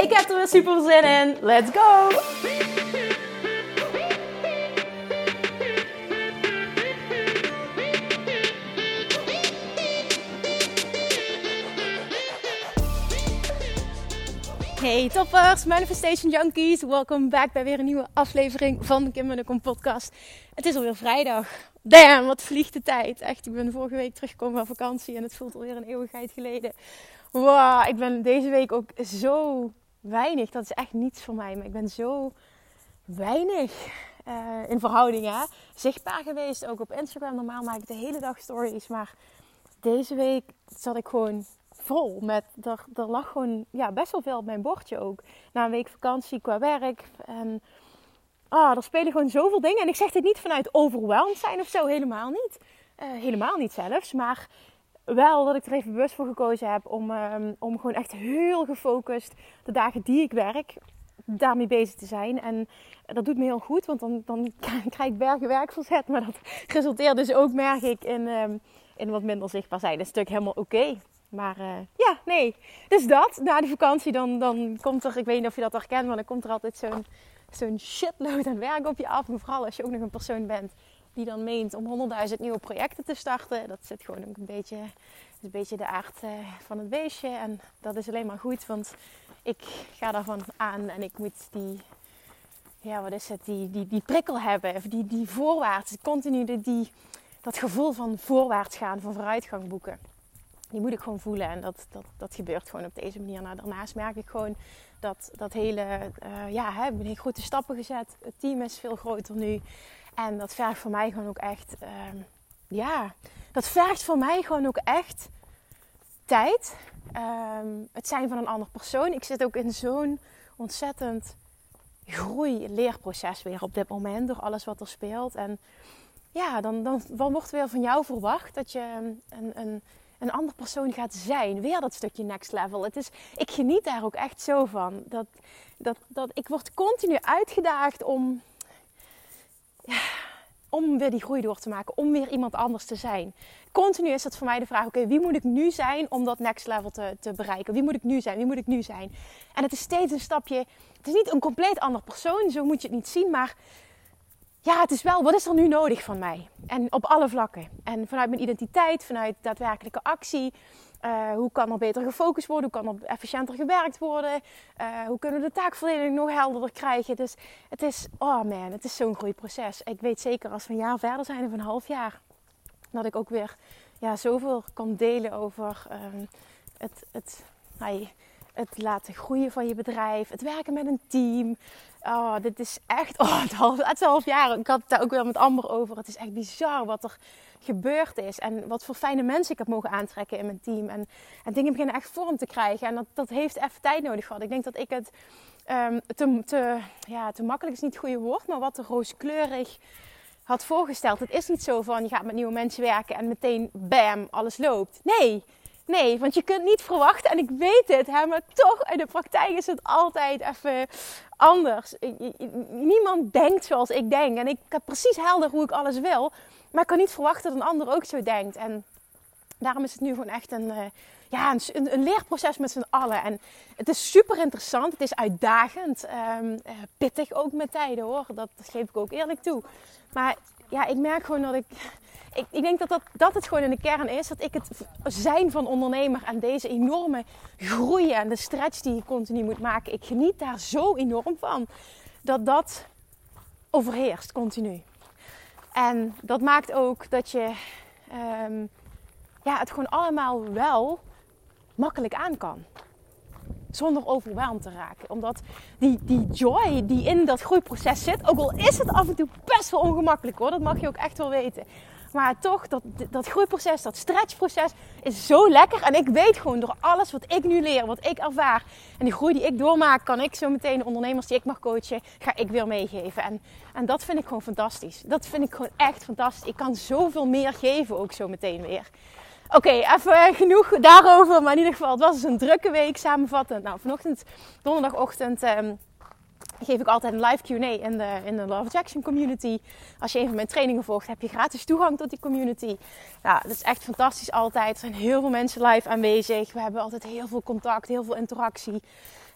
Ik heb er weer super zin in. Let's go! Hey toppers, Manifestation Junkies. Welkom back bij weer een nieuwe aflevering van de Kim Munnekom podcast. Het is alweer vrijdag. Damn, wat vliegt de tijd. Echt, ik ben vorige week teruggekomen van vakantie en het voelt alweer een eeuwigheid geleden. Wow, ik ben deze week ook zo weinig. Dat is echt niets voor mij, maar ik ben zo weinig uh, in verhoudingen zichtbaar geweest. Ook op Instagram. Normaal maak ik de hele dag stories, maar deze week zat ik gewoon vol met. Er, er lag gewoon ja, best wel veel op mijn bordje ook. Na een week vakantie qua werk. En ah, er spelen gewoon zoveel dingen. En ik zeg dit niet vanuit overweldigd zijn of zo, helemaal niet. Uh, helemaal niet zelfs. Maar wel dat ik er even bewust voor gekozen heb om, um, om gewoon echt heel gefocust de dagen die ik werk, daarmee bezig te zijn. En dat doet me heel goed, want dan, dan krijg ik bergen werk verzet. Maar dat resulteert dus ook, merk ik, in, um, in wat minder zichtbaar zijn. Dat is natuurlijk helemaal oké. Maar uh, ja, nee. Dus dat, na de vakantie, dan, dan komt er, ik weet niet of je dat herkent, maar dan komt er altijd zo'n zo'n shitload aan werk op je af. Vooral als je ook nog een persoon bent die dan meent om 100.000 nieuwe projecten te starten. Dat zit gewoon een beetje, een beetje de aard uh, van het beestje. En dat is alleen maar goed, want ik ga daarvan aan en ik moet die, ja, wat is het, die, die, die prikkel hebben. Of die, die voorwaarts, continu die, dat gevoel van voorwaarts gaan, van vooruitgang boeken. Die moet ik gewoon voelen en dat, dat, dat gebeurt gewoon op deze manier. Nou, daarnaast merk ik gewoon dat dat hele, uh, ja, hè, ik grote stappen gezet. Het team is veel groter nu. En dat vergt voor mij gewoon ook echt, um, ja, dat vergt voor mij gewoon ook echt tijd. Um, het zijn van een ander persoon. Ik zit ook in zo'n ontzettend groei-leerproces weer op dit moment door alles wat er speelt. En ja, dan, dan, dan wordt weer van jou verwacht dat je een, een, een ander persoon gaat zijn. Weer dat stukje next level. Het is, ik geniet daar ook echt zo van. Dat, dat, dat, ik word continu uitgedaagd om om weer die groei door te maken, om weer iemand anders te zijn. Continu is het voor mij de vraag: oké, wie moet ik nu zijn om dat next level te, te bereiken? Wie moet ik nu zijn? Wie moet ik nu zijn? En het is steeds een stapje. Het is niet een compleet ander persoon, zo moet je het niet zien, maar ja, het is wel, wat is er nu nodig van mij? En op alle vlakken. En vanuit mijn identiteit, vanuit daadwerkelijke actie. Uh, hoe kan er beter gefocust worden? Hoe kan er efficiënter gewerkt worden? Uh, hoe kunnen we de taakverdeling nog helderder krijgen? Dus het is, oh man, het is zo'n groeiproces. Ik weet zeker als we een jaar verder zijn of een half jaar, dat ik ook weer ja, zoveel kan delen over um, het, het, het laten groeien van je bedrijf, het werken met een team. Oh, dit is echt, oh, het, half, het half jaar. Ik had het daar ook weer met Amber over. Het is echt bizar wat er gebeurd is. En wat voor fijne mensen ik heb mogen aantrekken in mijn team. En, en dingen beginnen echt vorm te krijgen. En dat, dat heeft even tijd nodig gehad. Ik denk dat ik het um, te, te, ja, te makkelijk is niet het goede woord, maar wat te rooskleurig had voorgesteld. Het is niet zo van je gaat met nieuwe mensen werken en meteen bam, alles loopt. Nee, Nee, want je kunt niet verwachten, en ik weet het, hè, maar toch in de praktijk is het altijd even anders. Niemand denkt zoals ik denk. En ik heb precies helder hoe ik alles wil. Maar ik kan niet verwachten dat een ander ook zo denkt. En daarom is het nu gewoon echt een, uh, ja, een, een, leerproces met z'n allen. En het is super interessant. Het is uitdagend. Um, uh, pittig ook met tijden hoor. Dat geef ik ook eerlijk toe. Maar ja, ik merk gewoon dat ik ik, ik denk dat, dat dat het gewoon in de kern is. Dat ik het zijn van ondernemer en deze enorme groei en de stretch die je continu moet maken. Ik geniet daar zo enorm van. Dat dat overheerst continu. En dat maakt ook dat je um, ja, het gewoon allemaal wel makkelijk aan kan. Zonder overweldigd te raken. Omdat die, die joy die in dat groeiproces zit, ook al is het af en toe best wel ongemakkelijk hoor, dat mag je ook echt wel weten. Maar toch, dat, dat groeiproces, dat stretchproces is zo lekker. En ik weet gewoon door alles wat ik nu leer, wat ik ervaar. En die groei die ik doormaak, kan ik zo meteen de ondernemers die ik mag coachen, ga ik weer meegeven. En, en dat vind ik gewoon fantastisch. Dat vind ik gewoon echt fantastisch. Ik kan zoveel meer geven ook zo meteen weer. Oké, even genoeg daarover. Maar in ieder geval, het was dus een drukke week samenvattend. Nou, vanochtend, donderdagochtend, ehm, geef ik altijd een live Q&A in de, in de Love Action community. Als je een van mijn trainingen volgt, heb je gratis toegang tot die community. Ja, dat is echt fantastisch altijd. Er zijn heel veel mensen live aanwezig. We hebben altijd heel veel contact, heel veel interactie.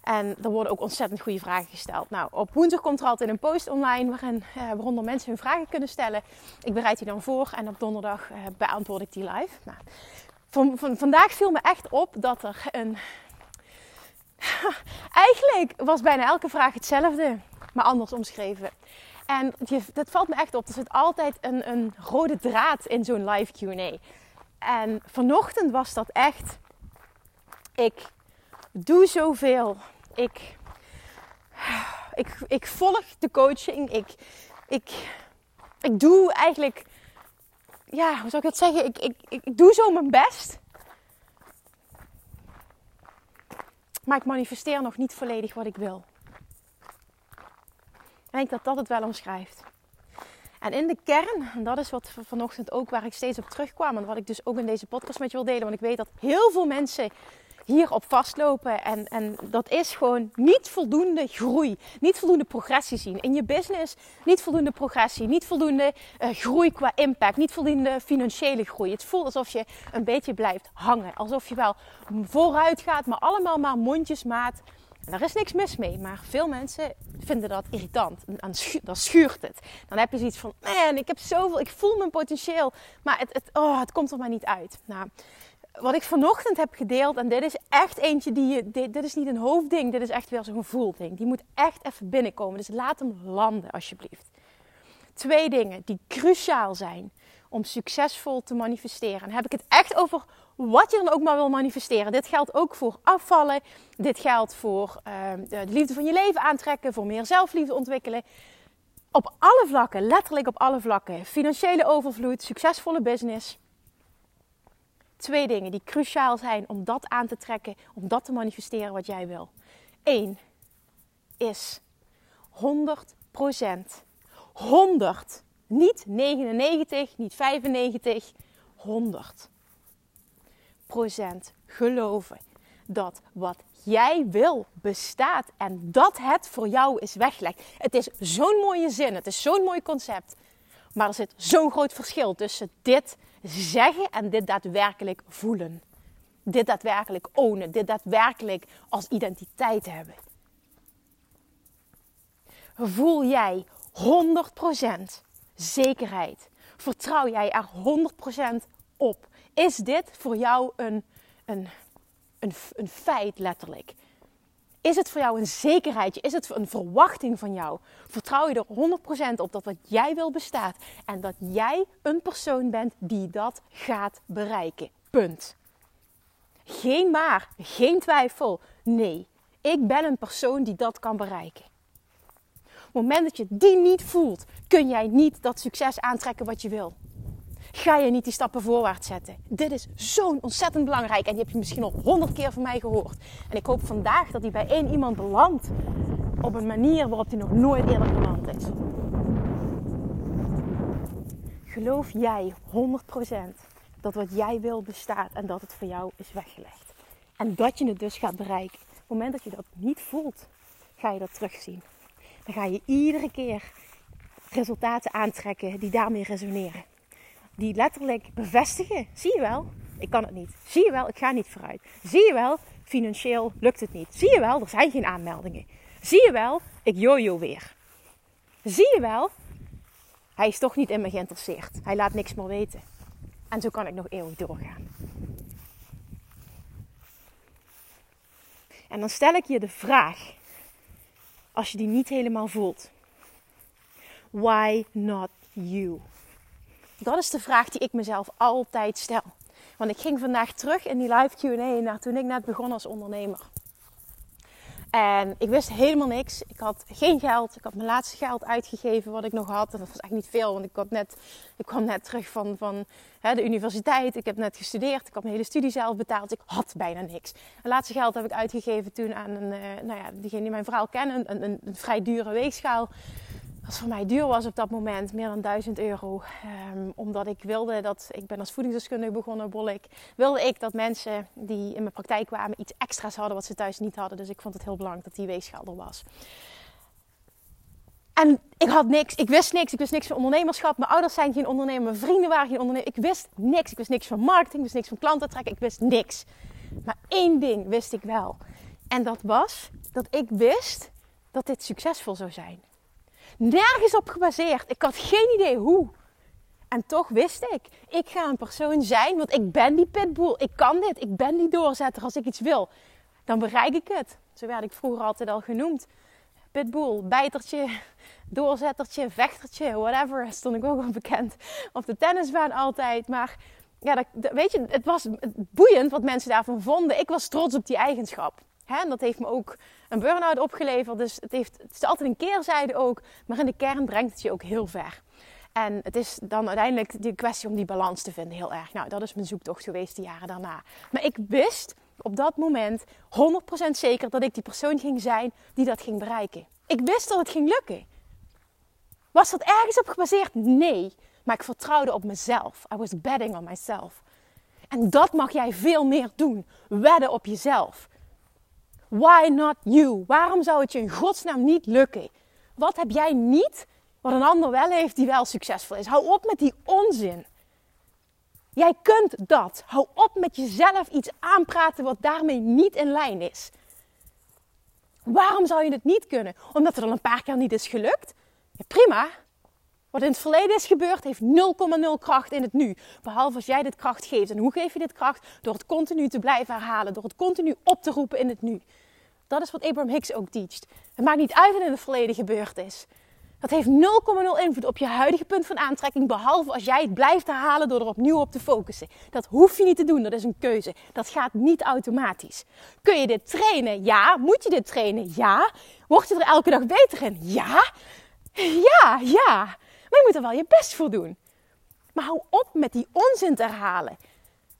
En er worden ook ontzettend goede vragen gesteld. Nou, op woensdag komt er altijd een post online waarin, eh, waaronder mensen hun vragen kunnen stellen. Ik bereid die dan voor en op donderdag eh, beantwoord ik die live. Nou, van, van, vandaag viel me echt op dat er een. Eigenlijk was bijna elke vraag hetzelfde, maar anders omschreven. En dat valt me echt op. Er zit altijd een, een rode draad in zo'n live QA. En vanochtend was dat echt. Ik doe zoveel. Ik, ik, ik volg de coaching. Ik, ik, ik doe eigenlijk, ja, hoe zou ik dat zeggen? Ik, ik, ik doe zo mijn best. Maar ik manifesteer nog niet volledig wat ik wil. Ik denk dat dat het wel omschrijft. En in de kern, en dat is wat vanochtend ook waar ik steeds op terugkwam. En wat ik dus ook in deze podcast met je wil delen. Want ik weet dat heel veel mensen hierop vastlopen. En, en dat is gewoon niet voldoende groei. Niet voldoende progressie zien. In je business niet voldoende progressie. Niet voldoende uh, groei qua impact. Niet voldoende financiële groei. Het voelt alsof je een beetje blijft hangen. Alsof je wel vooruit gaat, maar allemaal maar mondjesmaat. En daar is niks mis mee. Maar veel mensen vinden dat irritant. Dan, dan schuurt het. Dan heb je zoiets van, man, ik heb zoveel, ik voel mijn potentieel. Maar het, het, oh, het komt er maar niet uit. Nou, wat ik vanochtend heb gedeeld, en dit is echt eentje die je, dit, is niet een hoofdding, dit is echt weer zo'n gevoelding. Die moet echt even binnenkomen. Dus laat hem landen, alsjeblieft. Twee dingen die cruciaal zijn om succesvol te manifesteren. En heb ik het echt over wat je dan ook maar wil manifesteren. Dit geldt ook voor afvallen. Dit geldt voor uh, de liefde van je leven aantrekken, voor meer zelfliefde ontwikkelen. Op alle vlakken, letterlijk op alle vlakken. Financiële overvloed, succesvolle business twee dingen die cruciaal zijn om dat aan te trekken, om dat te manifesteren wat jij wil. Eén is 100% 100. Niet 99, niet 95, 100% geloven dat wat jij wil bestaat en dat het voor jou is weggelegd. Het is zo'n mooie zin, het is zo'n mooi concept. Maar er zit zo'n groot verschil tussen dit zeggen en dit daadwerkelijk voelen. Dit daadwerkelijk ownen, dit daadwerkelijk als identiteit hebben. Voel jij 100% zekerheid? Vertrouw jij er 100% op? Is dit voor jou een, een, een, een feit letterlijk? Is het voor jou een zekerheidje? Is het een verwachting van jou? Vertrouw je er 100% op dat wat jij wil bestaat en dat jij een persoon bent die dat gaat bereiken? Punt. Geen maar, geen twijfel. Nee, ik ben een persoon die dat kan bereiken. Op het moment dat je die niet voelt, kun jij niet dat succes aantrekken wat je wil ga je niet die stappen voorwaarts zetten. Dit is zo'n ontzettend belangrijk en die heb je misschien al honderd keer van mij gehoord. En ik hoop vandaag dat hij bij één iemand belandt op een manier waarop hij nog nooit eerder beland is. Geloof jij 100% dat wat jij wil bestaat en dat het voor jou is weggelegd. En dat je het dus gaat bereiken. Op het moment dat je dat niet voelt, ga je dat terugzien. Dan ga je iedere keer resultaten aantrekken die daarmee resoneren die letterlijk bevestigen. Zie je wel, ik kan het niet. Zie je wel, ik ga niet vooruit. Zie je wel, financieel lukt het niet. Zie je wel, er zijn geen aanmeldingen. Zie je wel, ik jojo weer. Zie je wel, hij is toch niet in me geïnteresseerd. Hij laat niks meer weten. En zo kan ik nog eeuwig doorgaan. En dan stel ik je de vraag, als je die niet helemaal voelt. Why not you? Dat is de vraag die ik mezelf altijd stel. Want ik ging vandaag terug in die live QA naar toen ik net begon als ondernemer. En ik wist helemaal niks. Ik had geen geld. Ik had mijn laatste geld uitgegeven wat ik nog had. En dat was echt niet veel, want ik, net, ik kwam net terug van, van hè, de universiteit. Ik heb net gestudeerd. Ik had mijn hele studie zelf betaald. Ik had bijna niks. Mijn laatste geld heb ik uitgegeven toen aan een, uh, nou ja, diegene die mijn verhaal kennen, een, een, een vrij dure weegschaal wat voor mij duur was op dat moment, meer dan 1000 euro. Ehm, omdat ik wilde dat, ik ben als voedingsdeskundige begonnen, Bollik, wilde ik dat mensen die in mijn praktijk kwamen iets extra's hadden wat ze thuis niet hadden. Dus ik vond het heel belangrijk dat die weegschaal er was. En ik had niks, ik wist niks, ik wist niks van ondernemerschap. Mijn ouders zijn geen ondernemer, mijn vrienden waren geen ondernemer. Ik wist niks, ik wist niks van marketing, ik wist niks van klanten trekken, ik wist niks. Maar één ding wist ik wel. En dat was dat ik wist dat dit succesvol zou zijn. Nergens op gebaseerd. Ik had geen idee hoe. En toch wist ik, ik ga een persoon zijn, want ik ben die pitbull. Ik kan dit, ik ben die doorzetter. Als ik iets wil, dan bereik ik het. Zo werd ik vroeger altijd al genoemd. Pitbull, bijtertje, doorzettertje, vechtertje, whatever. Stond ik ook al bekend op de tennisbaan altijd. Maar ja, dat, weet je, het was boeiend wat mensen daarvan vonden. Ik was trots op die eigenschap. En dat heeft me ook een burn-out opgeleverd. Dus het, heeft, het is altijd een keerzijde ook. Maar in de kern brengt het je ook heel ver. En het is dan uiteindelijk de kwestie om die balans te vinden heel erg. Nou, dat is mijn zoektocht geweest de jaren daarna. Maar ik wist op dat moment 100% zeker dat ik die persoon ging zijn die dat ging bereiken. Ik wist dat het ging lukken. Was dat ergens op gebaseerd? Nee. Maar ik vertrouwde op mezelf. I was betting on myself. En dat mag jij veel meer doen. Wedden op jezelf. Why not you? Waarom zou het je in godsnaam niet lukken? Wat heb jij niet wat een ander wel heeft die wel succesvol is? Hou op met die onzin. Jij kunt dat. Hou op met jezelf iets aanpraten wat daarmee niet in lijn is. Waarom zou je het niet kunnen? Omdat het al een paar keer niet is gelukt? Prima. Wat in het verleden is gebeurd, heeft 0,0 kracht in het nu. Behalve als jij dit kracht geeft. En hoe geef je dit kracht? Door het continu te blijven herhalen. Door het continu op te roepen in het nu. Dat is wat Abraham Hicks ook teacht. Het maakt niet uit wat in het verleden gebeurd is. Dat heeft 0,0 invloed op je huidige punt van aantrekking, behalve als jij het blijft herhalen door er opnieuw op te focussen. Dat hoef je niet te doen, dat is een keuze. Dat gaat niet automatisch. Kun je dit trainen? Ja. Moet je dit trainen? Ja. Word je er elke dag beter in? Ja. Ja, ja. Maar je moet er wel je best voor doen. Maar hou op met die onzin te herhalen.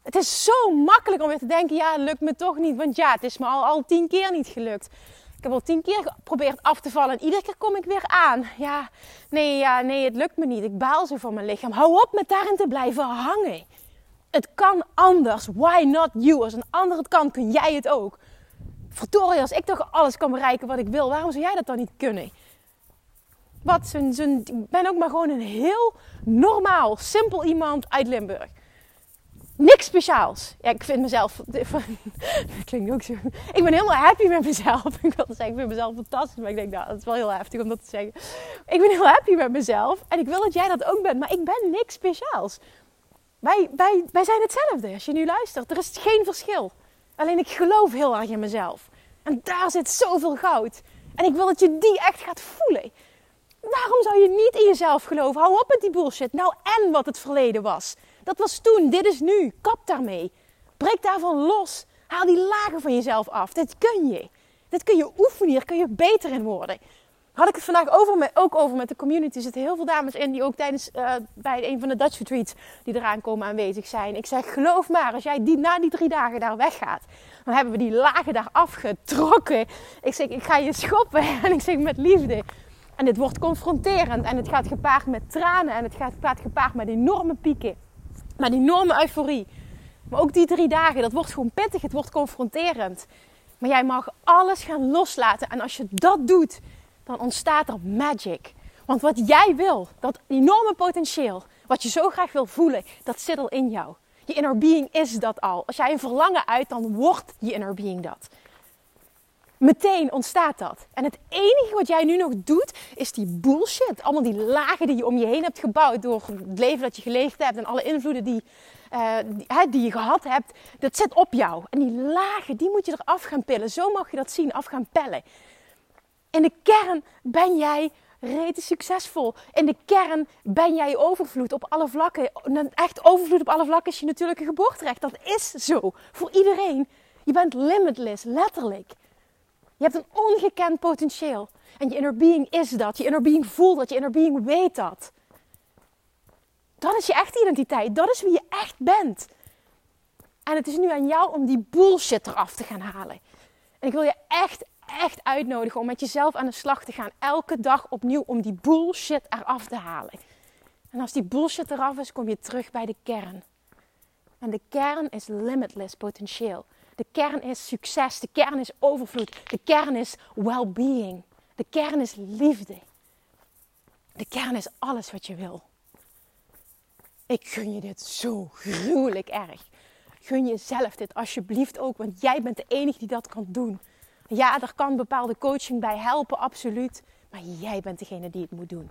Het is zo makkelijk om weer te denken, ja, lukt me toch niet. Want ja, het is me al, al tien keer niet gelukt. Ik heb al tien keer geprobeerd af te vallen en iedere keer kom ik weer aan. Ja, nee, ja, nee, het lukt me niet. Ik baal zo van mijn lichaam. Hou op met daarin te blijven hangen. Het kan anders. Why not you? Als een ander het kan, kun jij het ook. Verdorie, als ik toch alles kan bereiken wat ik wil, waarom zou jij dat dan niet kunnen? Wat, zo'n, zo'n, ik ben ook maar gewoon een heel normaal, simpel iemand uit Limburg niks speciaals. Ik vind mezelf. Dat klinkt ook zo. Ik ben helemaal happy met mezelf. Ik wil zeggen, ik vind mezelf fantastisch. Maar ik denk, nou, dat is wel heel heftig om dat te zeggen. Ik ben heel happy met mezelf. En ik wil dat jij dat ook bent. Maar ik ben niks speciaals. Wij, wij, wij zijn hetzelfde. Als je nu luistert, er is geen verschil. Alleen ik geloof heel erg in mezelf. En daar zit zoveel goud. En ik wil dat je die echt gaat voelen. Waarom zou je niet in jezelf geloven? Hou op met die bullshit. Nou, en wat het verleden was. Dat was toen, dit is nu. Kap daarmee. Breek daarvan los. Haal die lagen van jezelf af. Dit kun je. Dit kun je oefenen, hier kun je beter in worden. Had ik het vandaag over ook over met de community. Er zitten heel veel dames in die ook tijdens uh, bij een van de Dutch retreats die eraan komen aanwezig zijn. Ik zeg, geloof maar, als jij die, na die drie dagen daar weggaat, dan hebben we die lagen daar afgetrokken. Ik zeg, ik ga je schoppen en ik zeg met liefde. En dit wordt confronterend en het gaat gepaard met tranen en het gaat gepaard met enorme pieken. Maar die enorme euforie. Maar ook die drie dagen, dat wordt gewoon pittig. Het wordt confronterend. Maar jij mag alles gaan loslaten. En als je dat doet, dan ontstaat er magic. Want wat jij wil, dat enorme potentieel, wat je zo graag wil voelen, dat zit al in jou. Je inner being is dat al. Als jij een verlangen uit, dan wordt je inner being dat. Meteen ontstaat dat. En het enige wat jij nu nog doet, is die bullshit. Allemaal die lagen die je om je heen hebt gebouwd door het leven dat je geleefd hebt en alle invloeden die, uh, die, die, je gehad hebt. Dat zit op jou. En die lagen, die moet je eraf gaan pillen. Zo mag je dat zien, af gaan pellen. In de kern ben jij rete succesvol. In de kern ben jij overvloed op alle vlakken. Echt overvloed op alle vlakken is je natuurlijke geboorterecht. Dat is zo. Voor iedereen. Je bent limitless, letterlijk. Je hebt een ongekend potentieel. En je inner being is dat. Je inner being voelt dat. Je inner being weet dat. Dat is je echte identiteit. Dat is wie je echt bent. En het is nu aan jou om die bullshit eraf te gaan halen. En ik wil je echt, echt uitnodigen om met jezelf aan de slag te gaan. Elke dag opnieuw om die bullshit eraf te halen. En als die bullshit eraf is, kom je terug bij de kern. En de kern is limitless potentieel. De kern is succes. De kern is overvloed. De kern is well-being. De kern is liefde. De kern is alles wat je wil. Ik gun je dit zo gruwelijk erg. Gun jezelf dit alsjeblieft ook, want jij bent de enige die dat kan doen. Ja, er kan bepaalde coaching bij helpen, absoluut. Maar jij bent degene die het moet doen.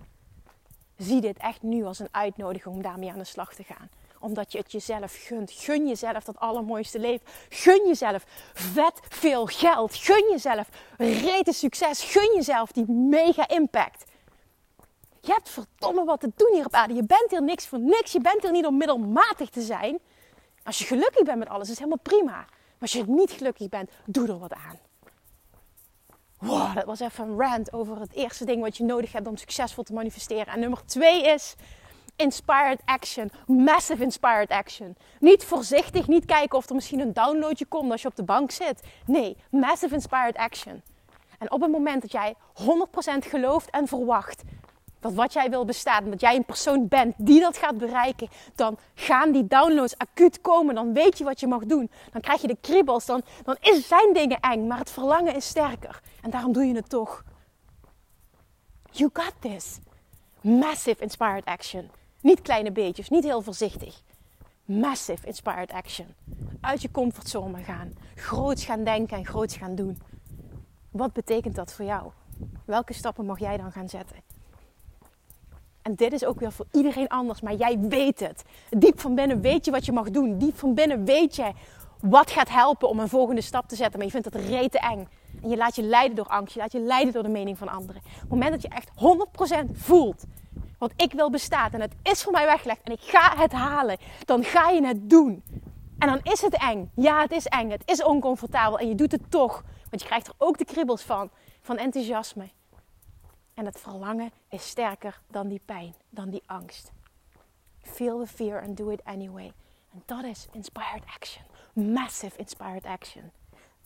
Zie dit echt nu als een uitnodiging om daarmee aan de slag te gaan omdat je het jezelf gunt. Gun jezelf dat allermooiste leven. Gun jezelf vet veel geld. Gun jezelf rete succes. Gun jezelf die mega impact. Je hebt verdomme wat te doen hier op aarde. Je bent hier niks voor niks. Je bent hier niet om middelmatig te zijn. Als je gelukkig bent met alles, is helemaal prima. Maar als je niet gelukkig bent, doe er wat aan. Dat was even een rant over het eerste ding wat je nodig hebt om succesvol te manifesteren. En nummer twee is inspired action. Massive inspired action. Niet voorzichtig, niet kijken of er misschien een downloadje komt als je op de bank zit. Nee, massive inspired action. En op het moment dat jij 100% gelooft en verwacht dat wat jij wil bestaat, dat jij een persoon bent die dat gaat bereiken, dan gaan die downloads acuut komen. Dan weet je wat je mag doen. Dan krijg je de kriebels. Dan, dan is, zijn dingen eng, maar het verlangen is sterker. En daarom doe je het toch. You got this. Massive inspired action. Niet kleine beetjes, niet heel voorzichtig. Massive inspired action. Uit je comfortzone gaan. Groots gaan denken en groots gaan doen. Wat betekent dat voor jou? Welke stappen mag jij dan gaan zetten? En dit is ook weer voor iedereen anders, maar jij weet het. Diep van binnen weet je wat je mag doen. Diep van binnen weet je wat gaat helpen om een volgende stap te zetten. Maar je vindt het rete eng. En je laat je leiden door angst. Je laat je leiden door de mening van anderen. Op het moment dat je echt 100% voelt wat ik wil bestaat en het is voor mij weggelegd en ik ga het halen, dan ga je het doen. En dan is het eng. Ja, het is eng. Het is oncomfortabel en je doet het toch. Want je krijgt er ook de kriebels van, van enthousiasme. En het verlangen is sterker dan die pijn, dan die angst. Feel the fear and do it anyway. En dat is inspired action. Massive inspired action.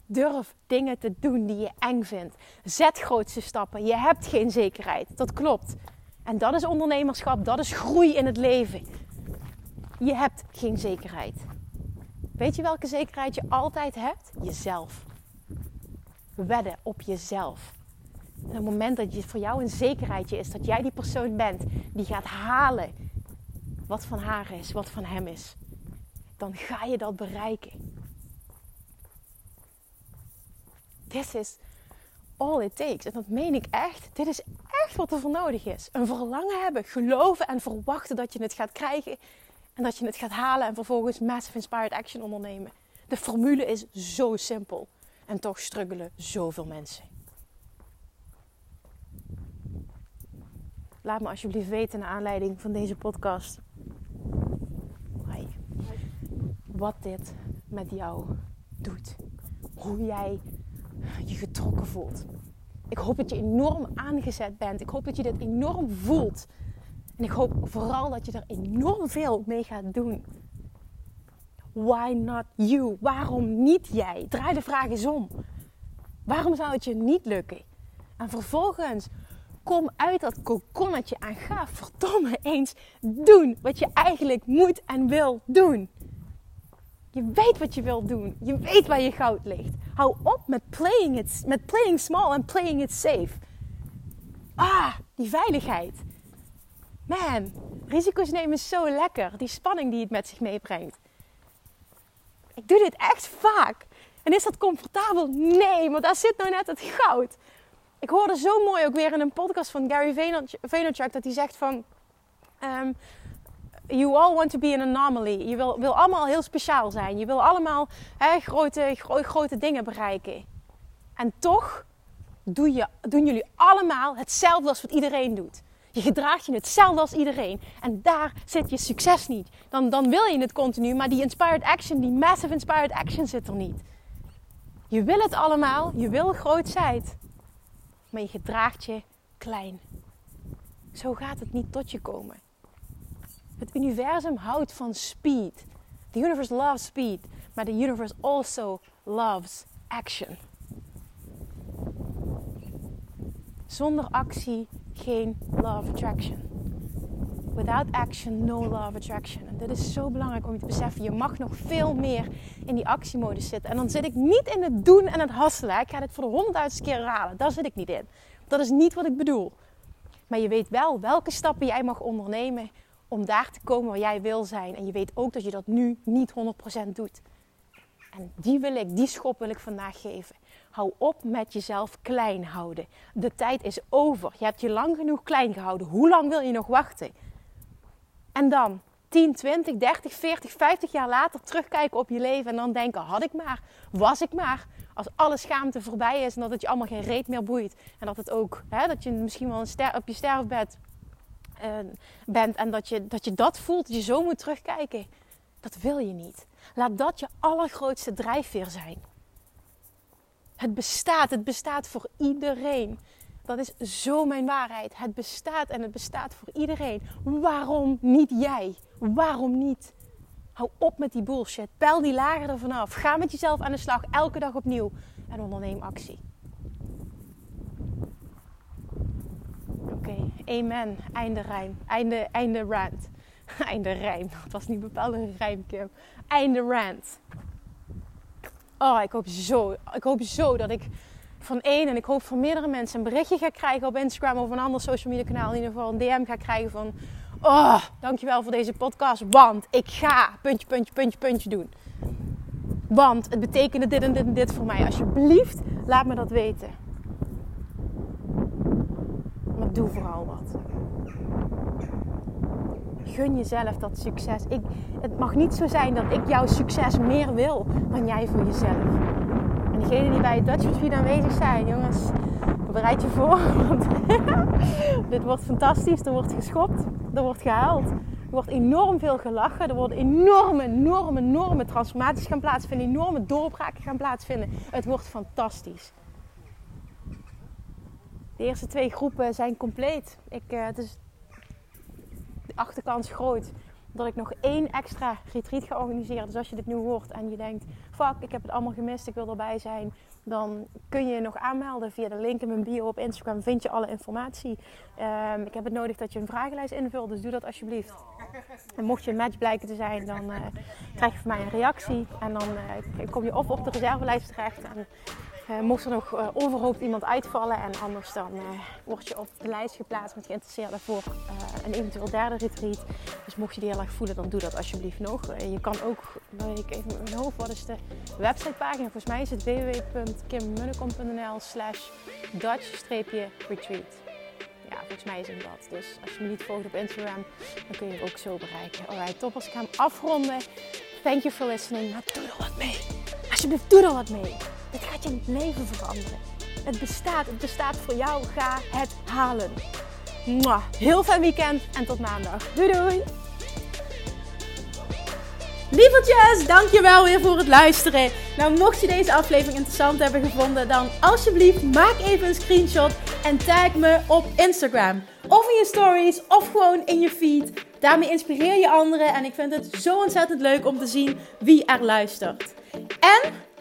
Durf dingen te doen die je eng vindt. Zet grootste stappen. Je hebt geen zekerheid. Dat klopt. En dat is ondernemerschap, dat is groei in het leven. Je hebt geen zekerheid. Weet je welke zekerheid je altijd hebt? Jezelf. Wedden op jezelf. En het moment dat je voor jou een zekerheidje is dat jij die persoon bent die gaat halen wat van haar is, wat van hem is, dan ga je dat bereiken. This is all it takes. En dat meen ik echt. Dit is echt wat er voor nodig is. Een verlangen hebben, geloven en verwachten dat je het gaat krijgen. En dat je het gaat halen en vervolgens massive inspired action ondernemen. De formule is zo simpel. En toch struggelen zoveel mensen. Laat me alsjeblieft weten naar aanleiding van deze podcast. Wat dit met jou doet. Hoe jij je getrokken voelt. Ik hoop dat je enorm aangezet bent. Ik hoop dat je dit enorm voelt. En ik hoop vooral dat je er enorm veel mee gaat doen. Why not you? Waarom niet jij? Draai de vraag eens om. Waarom zou het je niet lukken? En vervolgens kom uit dat kokonnetje en ga verdomme eens doen wat je eigenlijk moet en wil doen. Je weet wat je wilt doen. Je weet waar je goud ligt. Hou op met playing, it, met playing small en playing it safe. Ah, die veiligheid. Man, risico's nemen is zo lekker. Die spanning die het met zich meebrengt. Ik doe dit echt vaak. En is dat comfortabel? Nee, maar daar zit nou net het goud. Ik hoorde zo mooi ook weer in een podcast van Gary Vaynerchuk dat hij zegt van... Ehm, you all want to be an anomaly. Je wil, wil allemaal heel speciaal zijn. Je wil allemaal hè, grote, grote dingen bereiken. En toch doe je, doen jullie allemaal hetzelfde als wat iedereen doet. Je gedraagt je hetzelfde als iedereen. En daar zit je succes niet. Dan, dan wil je het continu, maar die inspired action, die massive inspired action zit er niet. Je wil het allemaal, je wil grootheid, maar je gedraagt je klein. Zo gaat het niet tot je komen. Het universum houdt van speed. The universe loves speed, maar the universe also loves action. Zonder actie geen love attraction. Without action, no love attraction. En dit is zo belangrijk om je te beseffen. Je mag nog veel meer in die actiemodus zitten. En dan zit ik niet in het doen en het hasselen. Ik ga dit voor de honderdduizend keer herhalen. Daar zit ik niet in. Dat is niet wat ik bedoel. Maar je weet wel welke stappen jij mag ondernemen om daar te komen waar jij wil zijn. En je weet ook dat je dat nu niet 100% doet. En die wil ik, die schop wil ik vandaag geven. Hou op met jezelf klein houden. De tijd is over. Je hebt je lang genoeg klein gehouden. Hoe lang wil je nog wachten? En dan 10, 20, 30, 40, 50 jaar later terugkijken op je leven en dan denken: had ik maar, was ik maar. Als alle schaamte voorbij is en dat het je allemaal geen reet meer boeit. En dat het ook, hè, dat je misschien wel op je sterfbed uh, bent en dat je, dat je dat voelt, dat je zo moet terugkijken. Dat wil je niet. Laat dat je allergrootste drijfveer zijn. Het bestaat, het bestaat voor iedereen. Dat is zo mijn waarheid. Het bestaat en het bestaat voor iedereen. Waarom niet jij? Waarom niet? Hou op met die bullshit. Pel die lagen er vanaf. Ga met jezelf aan de slag, elke dag opnieuw. En onderneem actie. Oké, okay. Amen. Einde rijm. Einde, einde rant. Einde rijm. Het was niet bepaald een rijm, Kim. Einde rant. Oh, ik hoop zo. Ik hoop zo dat ik van één en ik hoop van meerdere mensen een berichtje ga krijgen op Instagram of een ander social media kanaal. In ieder geval een DM ga krijgen van... Oh, dankjewel voor deze podcast. Want ik ga puntje, puntje, puntje, puntje doen. Want het betekende dit en dit en dit voor mij. Alsjeblieft, laat me dat weten. Doe vooral wat. Gun jezelf dat succes. Ik, het mag niet zo zijn dat ik jouw succes meer wil dan jij voor jezelf. En degenen die bij het Dutch Retreat aanwezig zijn, jongens, bereid je voor. Want dit wordt fantastisch. Er wordt geschopt, er wordt gehuild. Er wordt enorm veel gelachen. Er worden enorme, enorme, enorme transformaties gaan plaatsvinden. Enorme doorbraken gaan plaatsvinden. Het wordt fantastisch. De eerste twee groepen zijn compleet. Ik, uh, het is de achterkans groot dat ik nog één extra retreat ga organiseren. Dus als je dit nu hoort en je denkt, fuck, ik heb het allemaal gemist, ik wil erbij zijn. Dan kun je je nog aanmelden via de link in mijn bio op Instagram. Vind je alle informatie. Um, ik heb het nodig dat je een vragenlijst invult, dus doe dat alsjeblieft. En mocht je een match blijken te zijn, dan uh, krijg je van mij een reactie. En dan uh, kom je of op de reservelijst terecht. En uh, mocht er nog uh, iemand uitvallen en anders dan uh, word je op de lijst geplaatst met geïnteresseerden voor een eventueel derde retreat. Dus mocht je die heel erg voelen, dan doe dat alsjeblieft nog. je kan ook, ik even in mijn hoofd, wat is de websitepagina? Volgens mij is het www.kimmunnekom.nl slash dutch-retreat. Ja, volgens mij is het dat. Dus als je me niet volgt op Instagram, dan kun je het ook zo bereiken. Alright, top. Als ik ga hem afronden. Thank you for listening. Maar doe er wat mee. Alsjeblieft, doe er wat mee. Het gaat je leven veranderen. Het bestaat, het bestaat voor jou. Ga het halen. Mwah. Heel fijn weekend en tot maandag. Doei doei! Lievertjes, dankjewel weer voor het luisteren. Nou, mocht je deze aflevering interessant hebben gevonden, dan alsjeblieft maak even een screenshot en tag me op Instagram. Of in je stories, of gewoon in je feed. Daarmee inspireer je anderen en ik vind het zo ontzettend leuk om te zien wie er luistert. En